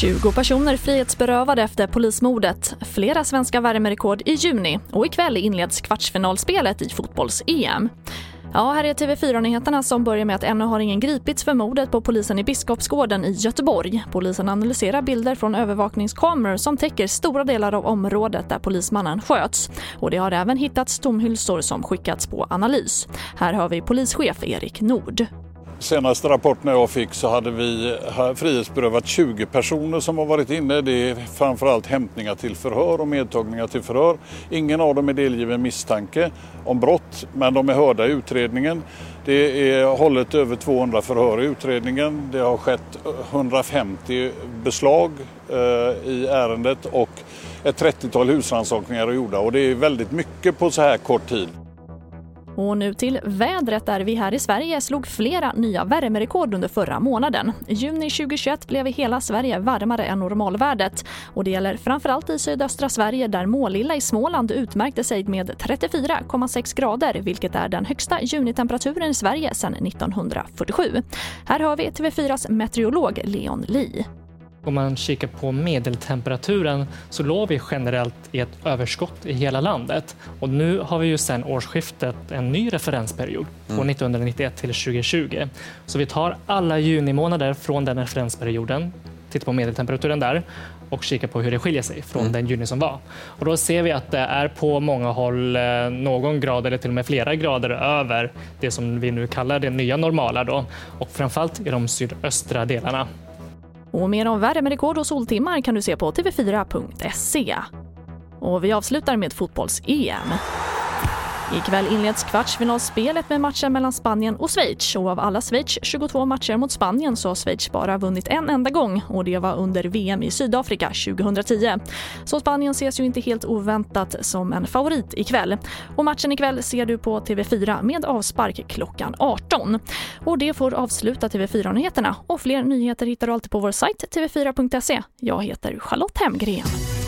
20 personer frihetsberövade efter polismordet, flera svenska värmerekord i juni och ikväll inleds kvartsfinalspelet i fotbolls-EM. Ja, här är TV4-nyheterna som börjar med att ännu har ingen gripits för mordet på polisen i Biskopsgården i Göteborg. Polisen analyserar bilder från övervakningskameror som täcker stora delar av området där polismannen sköts. Och det har även hittats tomhylsor som skickats på analys. Här hör vi polischef Erik Nord. Senaste rapporten jag fick så hade vi frihetsberövat 20 personer som har varit inne. Det är framförallt hämtningar till förhör och medtagningar till förhör. Ingen av dem är delgiven misstanke om brott men de är hörda i utredningen. Det är hållet över 200 förhör i utredningen. Det har skett 150 beslag eh, i ärendet och ett 30-tal husrannsakningar är gjorda och det är väldigt mycket på så här kort tid. Och nu till vädret där vi här i Sverige slog flera nya värmerekord under förra månaden. Juni 2021 blev i hela Sverige varmare än normalvärdet. Och det gäller framförallt i sydöstra Sverige där Målilla i Småland utmärkte sig med 34,6 grader vilket är den högsta junitemperaturen i Sverige sedan 1947. Här har vi TV4s meteorolog Leon Lee. Om man kikar på medeltemperaturen så låg vi generellt i ett överskott i hela landet. Och nu har vi ju sedan årsskiftet en ny referensperiod från mm. 1991 till 2020. Så vi tar alla junimånader från den referensperioden, tittar på medeltemperaturen där och kikar på hur det skiljer sig från mm. den juni som var. Och då ser vi att det är på många håll eh, någon grad eller till och med flera grader över det som vi nu kallar det nya normala då och framförallt i de sydöstra delarna. Och mer om värmerekord och soltimmar kan du se på tv4.se. Och vi avslutar med fotbolls-EM. Ikväll inleds kvartsfinalspelet med matchen mellan Spanien och Schweiz. Och av alla Schweiz 22 matcher mot Spanien så har Schweiz bara vunnit en enda gång och det var under VM i Sydafrika 2010. Så Spanien ses ju inte helt oväntat som en favorit ikväll. Och matchen ikväll ser du på TV4 med avspark klockan 18. Och det får avsluta TV4-nyheterna och fler nyheter hittar du alltid på vår sajt tv4.se. Jag heter Charlotte Hemgren.